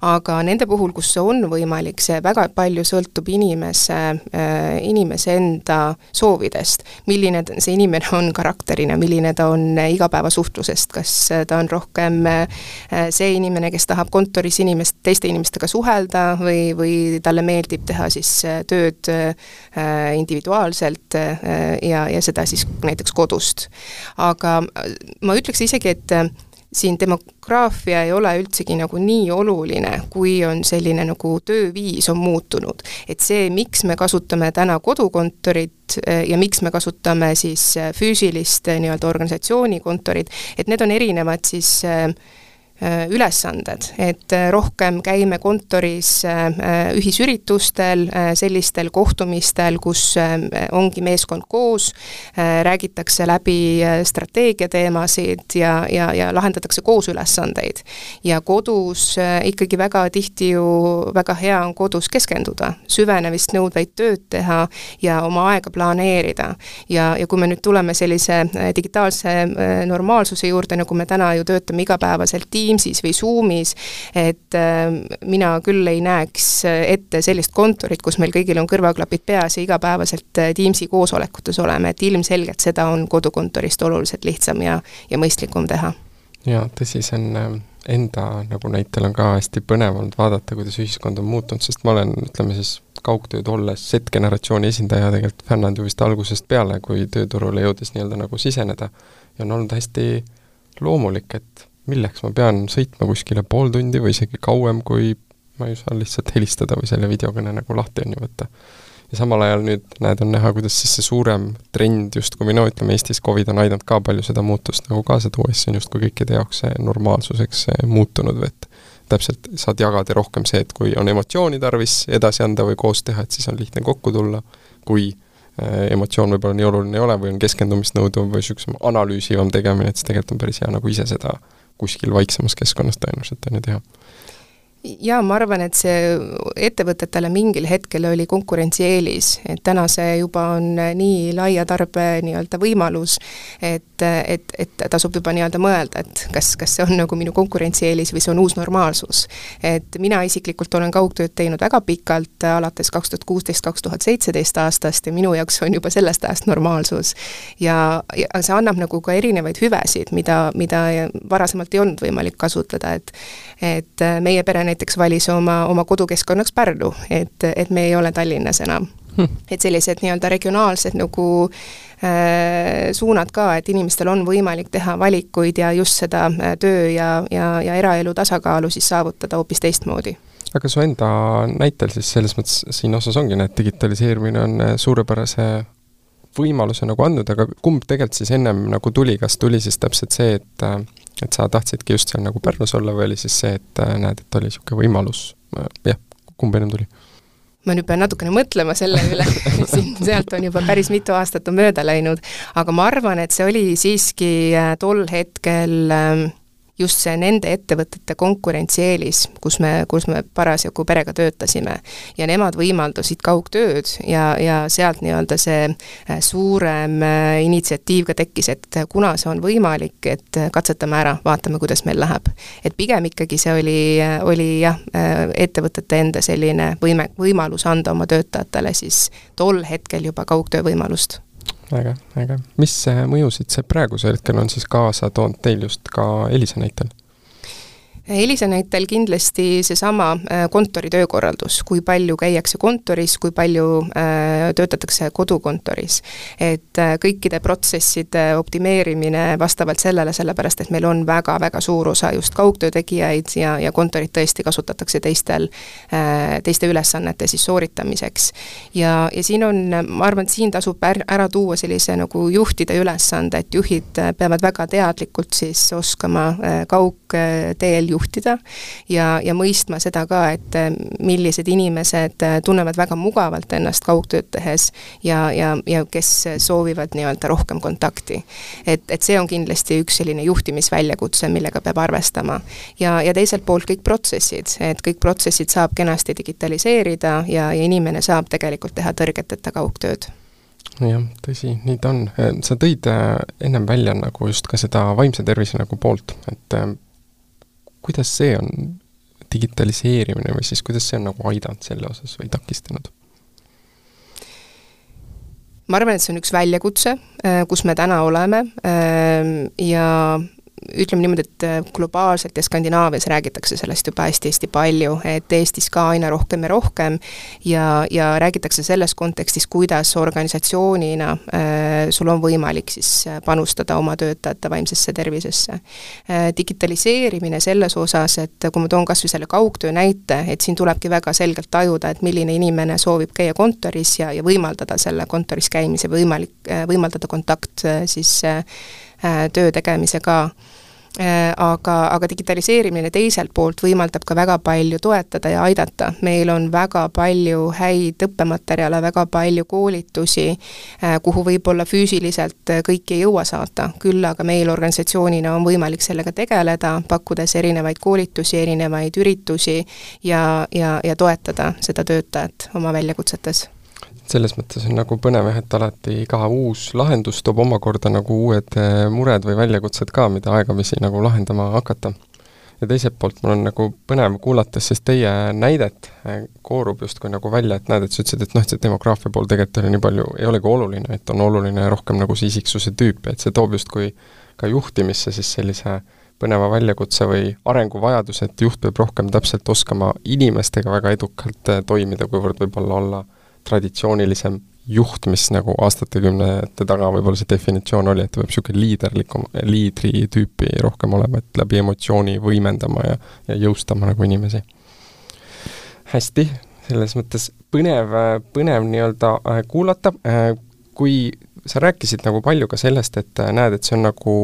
[SPEAKER 2] aga nende puhul, kus see on võimalik, see väga palju sõltub inimese, äh, inimese enda soovidest. milline see inimene on karakterina, milline ta on igapäevasuhtlusest, kas ta on rohkem äh, see inimene, kes tahab kontoris inimest, teiste inimestega suhelda, või, või talle meeldib teha siis äh, tööd äh, individuaalselt äh, ja, ja seda siis näiteks kodust. aga ma ütleks isegi, et siin demograafia ei ole üldsegi nagu nii oluline, kui on selline nagu tööviis on muutunud. et see, miks me kasutame täna kodukontorit ja miks me kasutame siis füüsilist nii-öelda organisatsioonikontorit, et need on erinevad siis Äh, ülesanded, et äh, rohkem käime kontoris äh, ühisüritustel, sellistel kohtumistel, kus ongi meeskond koos, räägitakse läbi strateegiateemasid ja, ja, ja lahendatakse koos ülesandeid. ja kodus ikkagi väga tihti ju, väga hea on kodus keskenduda, süvenemist nõudvaid tööd teha ja oma aega planeerida. ja, ja kui me nüüd tuleme sellise digitaalse normaalsuse juurde, nagu me täna ju töötame igapäevaselt tiimis, Teamsis või Zoomis, et äh, mina küll ei näeks ette sellist kontorit, kus meil kõigil on kõrvaklapid peas ja igapäevaselt äh, Teamsi koosolekutes oleme, et ilmselgelt seda on kodukontorist oluliselt lihtsam ja, ja mõistlikum teha.
[SPEAKER 1] jaa, tõsi, see on äh, enda nagu näitel on ka hästi põnev olnud vaadata, kuidas ühiskond on muutunud, sest ma olen, ütleme siis, kaugtööd olles Z-generatsiooni esindaja tegelikult fännanud ju vist algusest peale, kui tööturule jõudis nii-öelda nagu siseneda ja on olnud hästi loomulik, et milleks ma pean sõitma kuskile pool tundi või isegi kauem, kui ma ju saan lihtsalt helistada või selle videokõne nagu lahti on ju võtta. ja samal ajal nüüd näed, on näha, kuidas siis see suurem trend justkui või no ütleme, Eestis Covid on aidanud ka palju seda muutust nagu kaasa tuua, siis see on justkui kõikide jaoks normaalsuseks muutunud või et täpselt saad jagada rohkem see, et kui on emotsiooni tarvis edasi anda või koos teha, et siis on lihtne kokku tulla, kui Äh, emotsioon võib-olla nii oluline ei ole või on keskendumist nõudev või niisugusem analüüsivam tegemine, et siis tegelikult on päris hea nagu ise seda kuskil vaiksemas keskkonnas tõenäoliselt on ju teha
[SPEAKER 2] jaa, ma arvan, et see ettevõtetele mingil hetkel oli konkurentsieelis, et täna see juba on nii laia tarbe nii-öelda võimalus, et, et, et tasub juba nii-öelda mõelda, et kas, kas see on nagu minu konkurentsieelis või see on uus normaalsus. et mina isiklikult olen kaugtööd teinud väga pikalt, alates kaks tuhat kuusteist, kaks tuhat seitseteist aastast ja minu jaoks on juba sellest ajast normaalsus. ja, ja see annab nagu ka erinevaid hüvesid, mida, mida varasemalt ei olnud võimalik kasutada, et et meie pere näiteks valis oma, oma kodukeskkonnaks Pärnu, et, et me ei ole Tallinnas enam. Hm.. et sellised nii-öelda regionaalsed nagu äh, suunad ka, et inimestel on võimalik teha valikuid ja just seda äh, töö ja, ja, ja eraelu tasakaalu siis saavutada hoopis teistmoodi.
[SPEAKER 1] Aga su enda näitel siis selles mõttes siin osas ongi, et digitaliseerimine on äh, suurepärase võimaluse nagu andnud, aga kumb tegelikult siis ennem nagu tuli, kas tuli siis täpselt see, et äh, et sa tahtsidki just seal nagu Pärnus olla või oli siis see, et äh, näed, et oli niisugune võimalus, jah, kumb ennem tuli?
[SPEAKER 2] ma nüüd pean natukene mõtlema selle üle. Siin-sealt on juba päris mitu aastat on mööda läinud, aga ma arvan, et see oli siiski äh, tol hetkel äh, just see nende ettevõtete konkurentsieelis, kus me, kus me parasjagu perega töötasime. ja nemad võimaldasid kaugtööd ja, ja sealt nii-öelda see äh, suurem äh, initsiatiiv ka tekkis, et kuna see on võimalik, et katsetame ära, vaatame, kuidas meil läheb. et pigem ikkagi see oli, oli jah, äh, ettevõtete enda selline võime, võimalus anda oma töötajatele siis tol hetkel juba kaugtöö võimalust
[SPEAKER 1] äge, äge. mis mõjusid see praegusel hetkel on siis kaasa toonud teil just ka Elisa näitel?
[SPEAKER 2] Elisa näitel kindlasti seesama äh, kontori töökorraldus, kui palju käiakse kontoris, kui palju äh, töötatakse kodukontoris. et äh, kõikide protsesside optimeerimine vastavalt sellele, sellepärast et meil on väga-väga suur osa just kaugtöö tegijaid ja, ja kontorit tõesti kasutatakse teistel, teiste ülesannete siis sooritamiseks. ja, ja siin on, ma arvan, et siin tasub är, ära tuua sellise nagu juhtide ülesande, et juhid peavad väga teadlikult siis oskama kaugteel juhtida ja, ja mõistma seda ka, et äh, millised inimesed äh, tunnevad väga mugavalt ennast kaugtööd tehes ja, ja, ja kes soovivad nii-öelda rohkem kontakti. et, et see on kindlasti üks selline juhtimisväljakutse, millega peab arvestama. ja, ja teiselt poolt kõik protsessid, et kõik protsessid saab kenasti digitaliseerida ja, ja inimene saab tegelikult teha tõrgeteta kaugtööd
[SPEAKER 1] jah, tõsi, nii ta on. sa tõid äh, ennem välja nagu just ka seda vaimse tervise nagu poolt, et kuidas see on digitaliseerimine või siis kuidas see on nagu aidanud selle osas või takistanud?
[SPEAKER 2] ma arvan, et see on üks väljakutse, äh, kus me täna oleme ähm, ja ütleme niimoodi, et äh, globaalselt ja Skandinaavias räägitakse sellest juba hästi-hästi palju, et Eestis ka aina rohkem ja rohkem ja, ja räägitakse selles kontekstis, kuidas organisatsioonina äh, sul on võimalik siis äh, panustada oma töötajate vaimsesse tervisesse äh,. digitaliseerimine selles osas, et kui ma toon kas või selle kaugtöö näite, et siin tulebki väga selgelt tajuda, et milline inimene soovib käia kontoris ja, ja võimaldada selle kontoris käimise, võimalik, äh, võimaldada kontakt siis töö tegemise ka Äh, aga, aga digitaliseerimine teiselt poolt võimaldab ka väga palju toetada ja aidata. meil on väga palju häid õppematerjale, väga palju koolitusi, äh, kuhu võib-olla füüsiliselt kõiki ei jõua saata, küll aga meil organisatsioonina on võimalik sellega tegeleda, pakkudes erinevaid koolitusi, erinevaid üritusi ja, ja, ja toetada seda töötajat oma väljakutsetes
[SPEAKER 1] selles mõttes on nagu põnev jah, et alati iga uus lahendus toob omakorda nagu uued eh, mured või väljakutsed ka, mida aegamisi nagu lahendama hakata. ja teiselt poolt mul on nagu põnev kuulates siis teie näidet, eh, koorub justkui nagu välja, et näed, et sa ütlesid, et noh, et see demograafia pool tegelikult ei ole nii palju, ei olegi oluline, et on oluline rohkem nagu see isiksuse tüüp, et see toob justkui ka juhtimisse siis sellise põneva väljakutse või arenguvajaduse, et juht peab rohkem täpselt oskama inimestega väga edukalt eh, toimida, kuivõrd võib-olla olla traditsioonilisem juht, mis nagu aastatekümnete taga võib-olla see definitsioon oli, et ta peab niisugune liiderlikum, liidri tüüpi rohkem olema, et läbi emotsiooni võimendama ja, ja jõustama nagu inimesi. hästi, selles mõttes põnev, põnev nii-öelda äh, kuulata, äh, kui sa rääkisid nagu palju ka sellest, et äh, näed, et see on nagu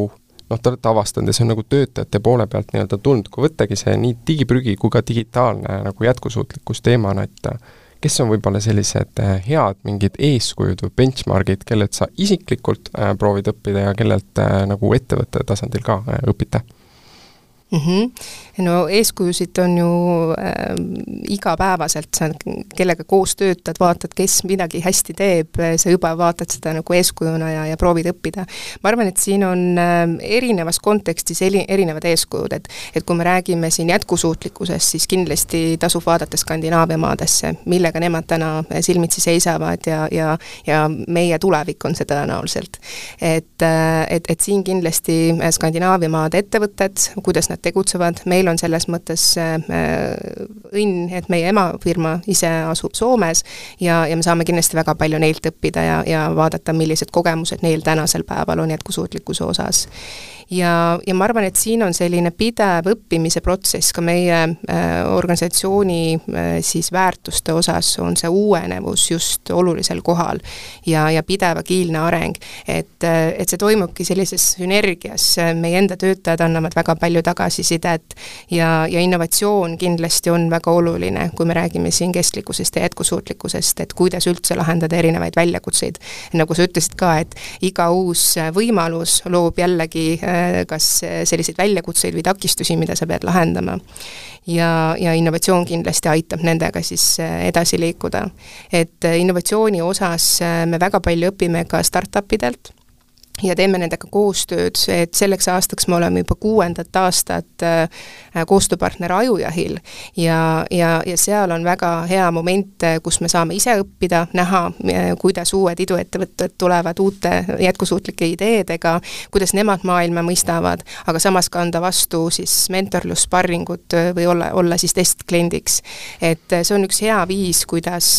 [SPEAKER 1] noh, te olete avastanud ja see on nagu töötajate poole pealt nii-öelda tulnud, kui võttagi see nii digiprügi kui ka digitaalne nagu jätkusuutlikkus teemana, et kes on võib-olla sellised äh, head mingid eeskujud või benchmarkid, kellelt sa isiklikult äh, proovid õppida ja kellelt äh, nagu ettevõtte tasandil ka õpite?
[SPEAKER 2] Mm. -hmm. no eeskujusid on ju äh, igapäevaselt, sa kellega koos töötad, vaatad, kes midagi hästi teeb, sa juba vaatad seda nagu eeskujuna ja, ja proovid õppida. ma arvan, et siin on äh, erinevas kontekstis eri, erinevad eeskujud, et et kui me räägime siin jätkusuutlikkusest, siis kindlasti tasub vaadata Skandinaavia maadesse, millega nemad täna silmitsi seisavad ja, ja ja meie tulevik on see tõenäoliselt. et, äh, et, et siin kindlasti Skandinaavia maade ettevõtted, kuidas nad tegutsevad, meil on selles mõttes äh, õnn, et meie emafirma ise asub Soomes ja, ja me saame kindlasti väga palju neilt õppida ja, ja vaadata, millised kogemused neil tänasel päeval on jätkusuutlikkuse osas ja, ja ma arvan, et siin on selline pidev õppimise protsess ka meie äh, organisatsiooni äh, siis väärtuste osas, on see uuenevus just olulisel kohal ja, ja pidev agiilne areng. et, äh, et see toimubki sellises sünergias, meie enda töötajad annavad väga palju tagasisidet ja, ja innovatsioon kindlasti on väga oluline, kui me räägime siin kestlikkusest ja jätkusuutlikkusest, et kuidas üldse lahendada erinevaid väljakutseid. nagu sa ütlesid ka, et iga uus võimalus loob jällegi äh, Äh, kas selliseid väljakutseid või takistusi, mida sa pead lahendama. ja, ja innovatsioon kindlasti aitab nendega siis äh, edasi liikuda. et äh, innovatsiooni osas me väga palju õpime ka startup idelt ja teeme nendega koostööd, et selleks aastaks me oleme juba kuuendat aastat äh, koostööpartner Ajujahil ja, ja, ja seal on väga hea moment, kus me saame ise õppida, näha, äh, kuidas uued iduettevõtted tulevad uute jätkusuutlike ideedega, kuidas nemad maailma mõistavad, aga samas ka anda vastu siis mentorlus, sparringut äh, või olla, olla siis testkliendiks. et see on üks hea viis, kuidas,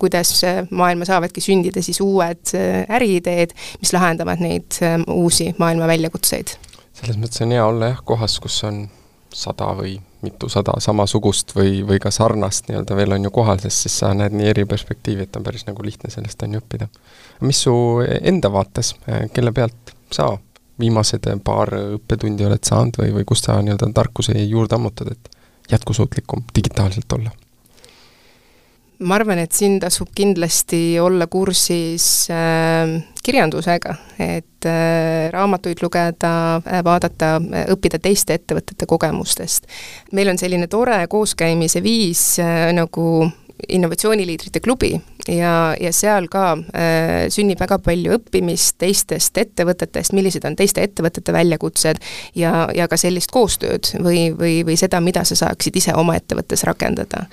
[SPEAKER 2] kuidas maailma saavadki sündida siis uued äriideed, mis lahendavad lahendavad neid ähm, uusi maailma väljakutseid.
[SPEAKER 1] selles mõttes on hea olla jah, kohas, kus on sada või mitusada samasugust või, või ka sarnast nii-öelda veel on ju kohal, sest siis sa näed nii eri perspektiivi, et on päris nagu lihtne sellest on ju õppida. mis su enda vaates, äh, kelle pealt sa viimased paar õppetundi oled saanud või, või kust sa nii-öelda tarkusi juurde ammutad, et jätkusuutlikum digitaalselt olla?
[SPEAKER 2] Ma arvan, et siin tasub kindlasti olla kursis äh, kirjandusega, et äh, raamatuid lugeda äh,, vaadata äh,, õppida teiste ettevõtete kogemustest. meil on selline tore kooskäimise viis äh, nagu innovatsiooniliidrite klubi ja, ja seal ka äh, sünnib väga palju õppimist teistest ettevõtetest, millised on teiste ettevõtete väljakutsed ja, ja ka sellist koostööd või, või, või seda, mida sa saaksid ise oma ettevõttes rakendada.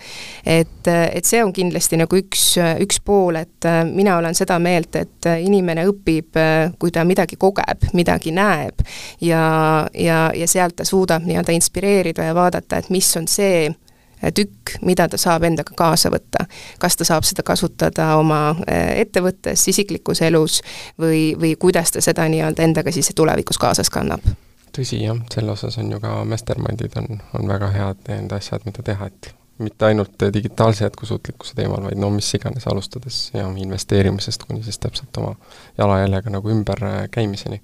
[SPEAKER 2] et, et see on kindlasti nagu üks, üks pool, et äh, mina olen seda meelt, et inimene õpib, äh, kui ta midagi kogeb, midagi näeb ja, ja, ja sealt ta suudab nii-öelda inspireerida ja vaadata, et mis on see, tükk, mida ta saab endaga kaasa võtta. kas ta saab seda kasutada oma eh, ettevõttes, isiklikus elus või, või kuidas ta seda nii-öelda endaga siis tulevikus kaasas kannab?
[SPEAKER 1] tõsi jah, selle osas on ju ka mastermindid on, on väga head need asjad, mida teha, et mitte ainult digitaalse jätkusuutlikkuse teemal, vaid no mis iganes, alustades ja investeerimisest kuni siis täpselt oma jalajäljega nagu ümberkäimiseni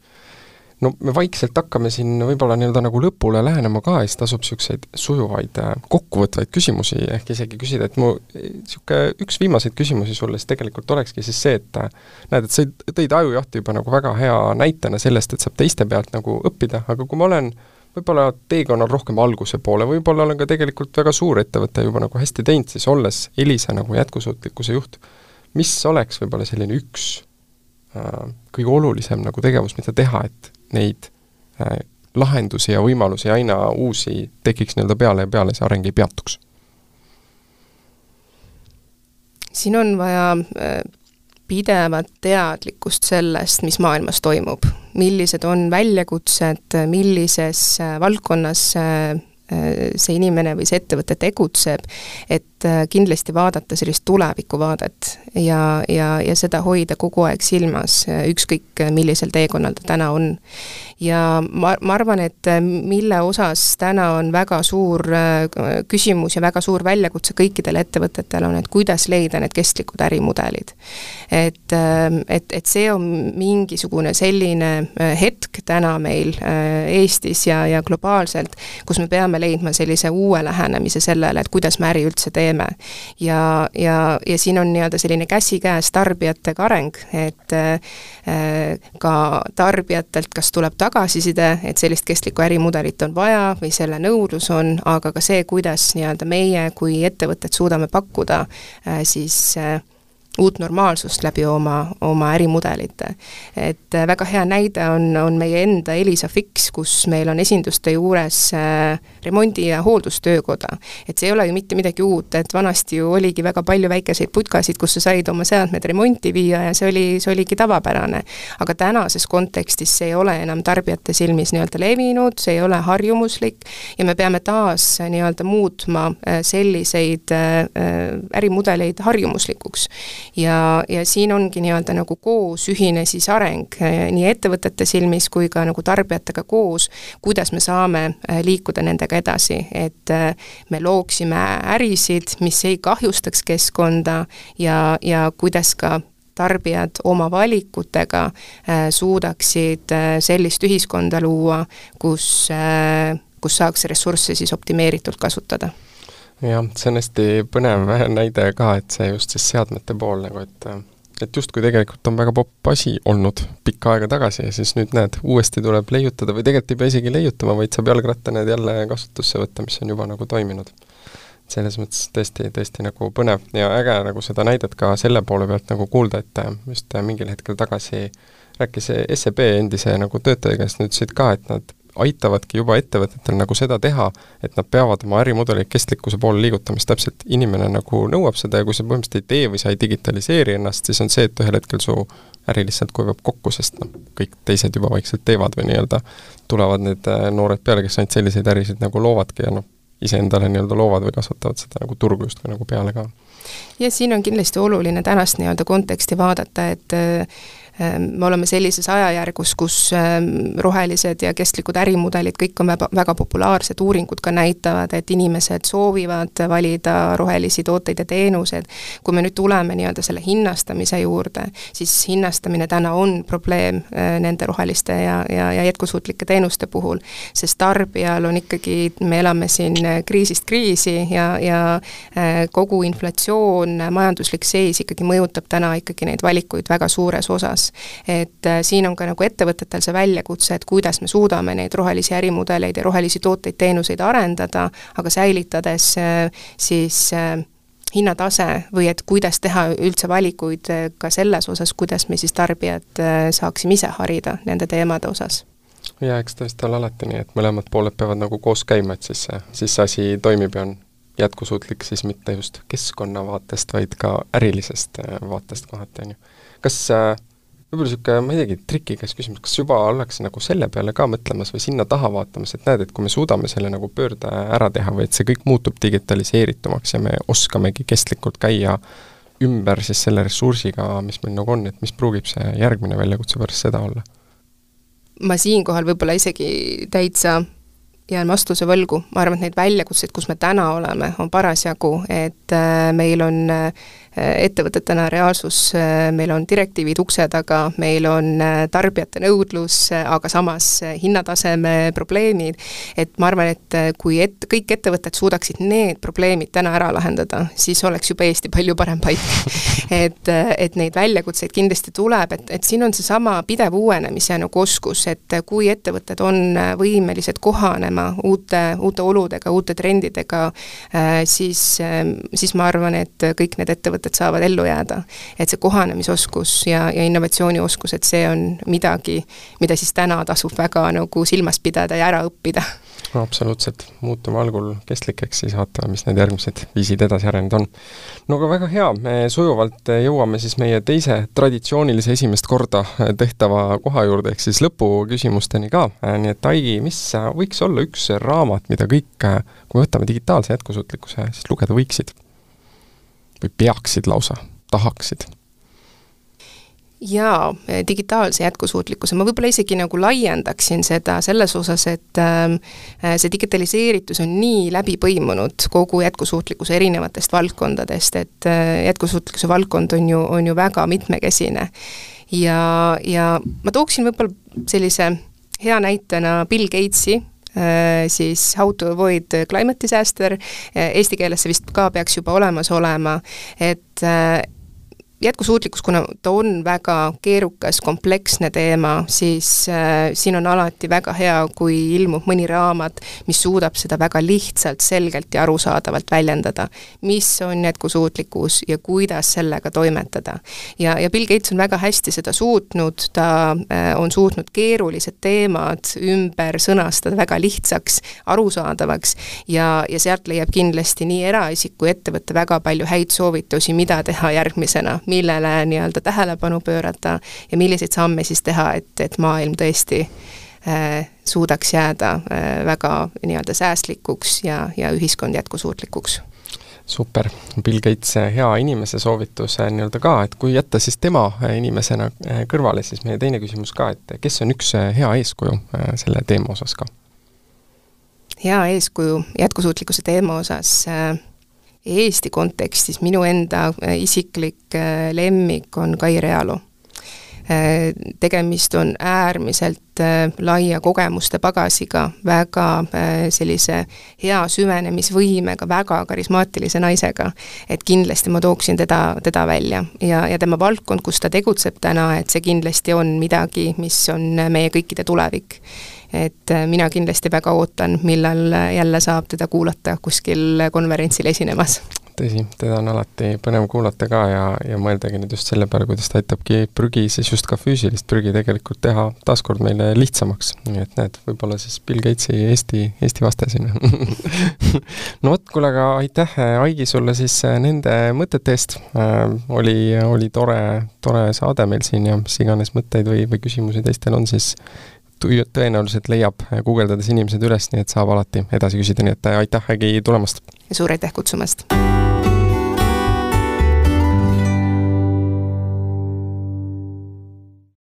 [SPEAKER 1] no me vaikselt hakkame siin võib-olla nii-öelda nagu lõpule lähenema ka ja siis tasub niisuguseid sujuvaid äh, kokkuvõtvaid küsimusi ehk isegi küsida, et mu niisugune üks viimaseid küsimusi sulle siis tegelikult olekski siis see, et äh, näed, et sa tõid ajujahti juba nagu väga hea näitena sellest, et saab teiste pealt nagu õppida, aga kui ma olen võib-olla teekonnal rohkem alguse poole, võib-olla olen ka tegelikult väga suur ettevõte juba nagu hästi teinud, siis olles Elisa nagu jätkusuutlikkuse juht, mis oleks võib-olla selline üks kõige olulisem nagu tegevus, mida teha, et neid äh, lahendusi ja võimalusi aina uusi tekiks nii-öelda peale ja peale see areng ei peatuks?
[SPEAKER 2] siin on vaja äh, pidevat teadlikkust sellest, mis maailmas toimub, millised on väljakutsed, millises äh, valdkonnas see inimene või see ettevõte tegutseb, et kindlasti vaadata sellist tulevikuvaadet ja, ja, ja seda hoida kogu aeg silmas, ükskõik millisel teekonnal ta täna on ja ma, ma arvan, et äh, mille osas täna on väga suur äh, küsimus ja väga suur väljakutse kõikidel ettevõtetel on, et kuidas leida need kestlikud ärimudelid. et, ähm, et, et see on mingisugune selline äh, hetk täna meil Eestis ja, ja globaalselt, kus me peame leidma sellise uue lähenemise sellele, et kuidas me äri üldse teeme. Ja, ja, ja siin on nii-öelda selline käsikäes tarbijatega areng, et ka tarbijatelt kas tuleb tagasi tagasiside, et sellist kestlikku ärimudelit on vaja või selle nõudlus on, aga ka see, kuidas nii-öelda meie kui ettevõtted suudame pakkuda äh, siis äh, uut normaalsust läbi oma, oma ärimudelite. et äh, väga hea näide on, on meie enda Elisa Fix, kus meil on esinduste juures äh, remondi- ja hooldustöökoda. et see ei ole ju mitte midagi uut, et vanasti ju oligi väga palju väikeseid putkasid, kus sa said oma seadmed remonti viia ja see oli, see oligi tavapärane. aga tänases kontekstis see ei ole enam tarbijate silmis nii-öelda levinud, see ei ole harjumuslik ja me peame taas nii-öelda muutma äh, selliseid ärimudeleid harjumuslikuks ja, ja siin ongi nii-öelda nagu koos ühine siis areng eh, nii ettevõtete silmis kui ka nagu tarbijatega koos, kuidas me saame eh, liikuda nendega edasi, et eh, me looksime ärisid, mis ei kahjustaks keskkonda ja, ja kuidas ka tarbijad oma valikutega suudaksid sellist ühiskonda luua, kus kus saaks ressursse siis optimeeritult kasutada
[SPEAKER 1] jah, see on hästi põnev näide ka, et see just siis seadmete pool nagu, et et justkui tegelikult on väga popp asi olnud pikka aega tagasi ja siis nüüd näed, uuesti tuleb leiutada või tegelikult ei pea isegi leiutama, vaid saab jalgratta need jälle kasutusse võtta, mis on juba nagu toiminud. selles mõttes tõesti, tõesti nagu põnev ja äge nagu seda näidet ka selle poole pealt nagu kuulda, et just mingil hetkel tagasi rääkis SEB endise nagu töötaja käest, nad ütlesid ka, et nad aitavadki juba ettevõtetel nagu seda teha, et nad peavad oma ärimudeleid kestlikkuse poole liigutama, siis täpselt inimene nagu nõuab seda ja kui sa põhimõtteliselt ei tee või sa ei digitaliseeri ennast, siis on see, et ühel hetkel su äri lihtsalt kuivab kokku, sest noh, kõik teised juba vaikselt teevad või nii-öelda tulevad need äh, noored peale, kes ainult selliseid ärisid nagu loovadki ja noh, iseendale nii-öelda loovad või kasvatavad seda nagu turgu justkui nagu peale ka.
[SPEAKER 2] ja siin on kindlasti oluline tänast nii-öelda konteksti vaadata, et äh, me oleme sellises ajajärgus, kus ehm, rohelised ja kestlikud ärimudelid, kõik on väga, väga populaarsed, uuringud ka näitavad, et inimesed soovivad valida rohelisi tooteid ja teenuseid. kui me nüüd tuleme nii-öelda selle hinnastamise juurde, siis hinnastamine täna on probleem ehm, nende roheliste ja, ja, ja jätkusuutlike teenuste puhul, sest tarbijal on ikkagi, me elame siin kriisist kriisi ja, ja kogu inflatsioon, majanduslik seis ikkagi mõjutab täna ikkagi neid valikuid väga suures osas suunas. et äh, siin on ka nagu ettevõtetel see väljakutse, et kuidas me suudame neid rohelisi ärimudeleid ja rohelisi tooteid-teenuseid arendada, aga säilitades äh, siis äh, hinnatase või et kuidas teha üldse valikuid ka selles osas, kuidas me siis tarbijad saaksime ise harida nende teemade osas
[SPEAKER 1] jaa, eks vist ole alati nii, et mõlemad pooled peavad nagu koos käima, et siis see, siis see asi toimib ja on jätkusuutlik siis mitte just keskkonna vaatest, vaid ka ärilisest vaatest kohati, on ju. kas äh, võib-olla niisugune, ma ei teagi, trikikas küsimus, kas juba ollakse nagu selle peale ka mõtlemas või sinna taha vaatamas, et näed, et kui me suudame selle nagu pöörde ära teha või et see kõik muutub digitaliseeritumaks ja me oskamegi kestlikult käia ümber siis selle ressursiga, mis meil nagu on, et mis pruugib see järgmine väljakutse pärast seda olla?
[SPEAKER 2] ma siinkohal võib-olla isegi täitsa jään vastuse võlgu, ma arvan, et neid väljakutseid, kus me täna oleme, on parasjagu, et äh, meil on äh, ettevõtetena reaalsus, meil on direktiivid ukse taga, meil on äh, tarbijate nõudlus, aga samas hinnataseme probleemid, et ma arvan, et äh, kui et-, kõik ettevõtted suudaksid need probleemid täna ära lahendada, siis oleks juba Eesti palju parem paik. et, äh, et neid väljakutseid kindlasti tuleb, et, et siin on seesama pidev uuenemise nagu oskus, et kui ettevõtted on võimelised kohanema uute, uute oludega, uute trendidega, siis, siis ma arvan, et kõik need ettevõtted ettevõtted saavad ellu jääda. et see kohanemisoskus ja, ja innovatsioonioskus, et see on midagi, mida siis täna tasub väga nagu silmas pidada ja ära õppida
[SPEAKER 1] no absoluutselt, muutume algul kestlikeks, siis vaatame, mis need järgmised viisid edasi arenenud on. no aga väga hea, me sujuvalt jõuame siis meie teise traditsioonilise esimest korda tehtava koha juurde, ehk siis lõpuküsimusteni ka, nii et Aigi, mis võiks olla üks raamat, mida kõik, kui me võtame digitaalse jätkusuutlikkuse, siis lugeda võiksid? Või peaksid lausa, tahaksid?
[SPEAKER 2] jaa, digitaalse jätkusuutlikkuse, ma võib-olla isegi nagu laiendaksin seda selles osas, et äh, see digitaliseeritus on nii läbi põimunud kogu jätkusuutlikkuse erinevatest valdkondadest, et äh, jätkusuutlikkuse valdkond on ju, on ju väga mitmekesine. ja, ja ma tooksin võib-olla sellise hea näitena Bill Gatesi, siis How to avoid climate disaster, äh, eesti keeles see vist ka peaks juba olemas olema, et äh, jätkusuutlikkus, kuna ta on väga keerukas, kompleksne teema, siis äh, siin on alati väga hea, kui ilmub mõni raamat, mis suudab seda väga lihtsalt, selgelt ja arusaadavalt väljendada. mis on jätkusuutlikkus ja kuidas sellega toimetada. ja, ja Bill Gates on väga hästi seda suutnud, ta äh, on suutnud keerulised teemad ümber sõnastada väga lihtsaks, arusaadavaks ja, ja sealt leiab kindlasti nii eraisik kui ettevõte väga palju häid soovitusi, mida teha järgmisena millele nii-öelda tähelepanu pöörata ja milliseid samme siis teha, et, et maailm tõesti äh, suudaks jääda äh, väga nii-öelda säästlikuks ja, ja ühiskond jätkusuutlikuks
[SPEAKER 1] super, Bill Gates, hea inimese soovitus nii-öelda ka, et kui jätta siis tema inimesena äh, kõrvale, siis meie teine küsimus ka, et kes on üks äh, hea eeskuju äh, selle teema osas ka?
[SPEAKER 2] hea eeskuju jätkusuutlikkuse teema osas äh, Eesti kontekstis minu enda äh, isiklik äh, lemmik on Kai Realo. Äh, tegemist on äärmiselt laia kogemuste pagasiga, väga sellise hea süvenemisvõimega, väga karismaatilise naisega. et kindlasti ma tooksin teda, teda välja ja, ja tema valdkond, kus ta tegutseb täna, et see kindlasti on midagi, mis on meie kõikide tulevik et äh, mina kindlasti väga ootan, millal jälle saab teda kuulata kuskil konverentsil esinemas.
[SPEAKER 1] tõsi, teda on alati põnev kuulata ka ja, ja mõeldagi nüüd just selle peale, kuidas ta aitabki prügi, siis just ka füüsilist prügi tegelikult teha taaskord meile lihtsamaks. nii et näed, võib-olla siis Bill Gatesi Eesti, Eesti vaste siin no vot, kuule, aga aitäh, Aigi, sulle siis nende mõtete eest äh,, oli, oli tore, tore saade meil siin ja mis iganes mõtteid või, või küsimusi teistel on, siis tõenäoliselt leiab guugeldades inimesed üles, nii et saab alati edasi küsida, nii et aitäh, Aigi, tulemast!
[SPEAKER 2] suur aitäh kutsumast!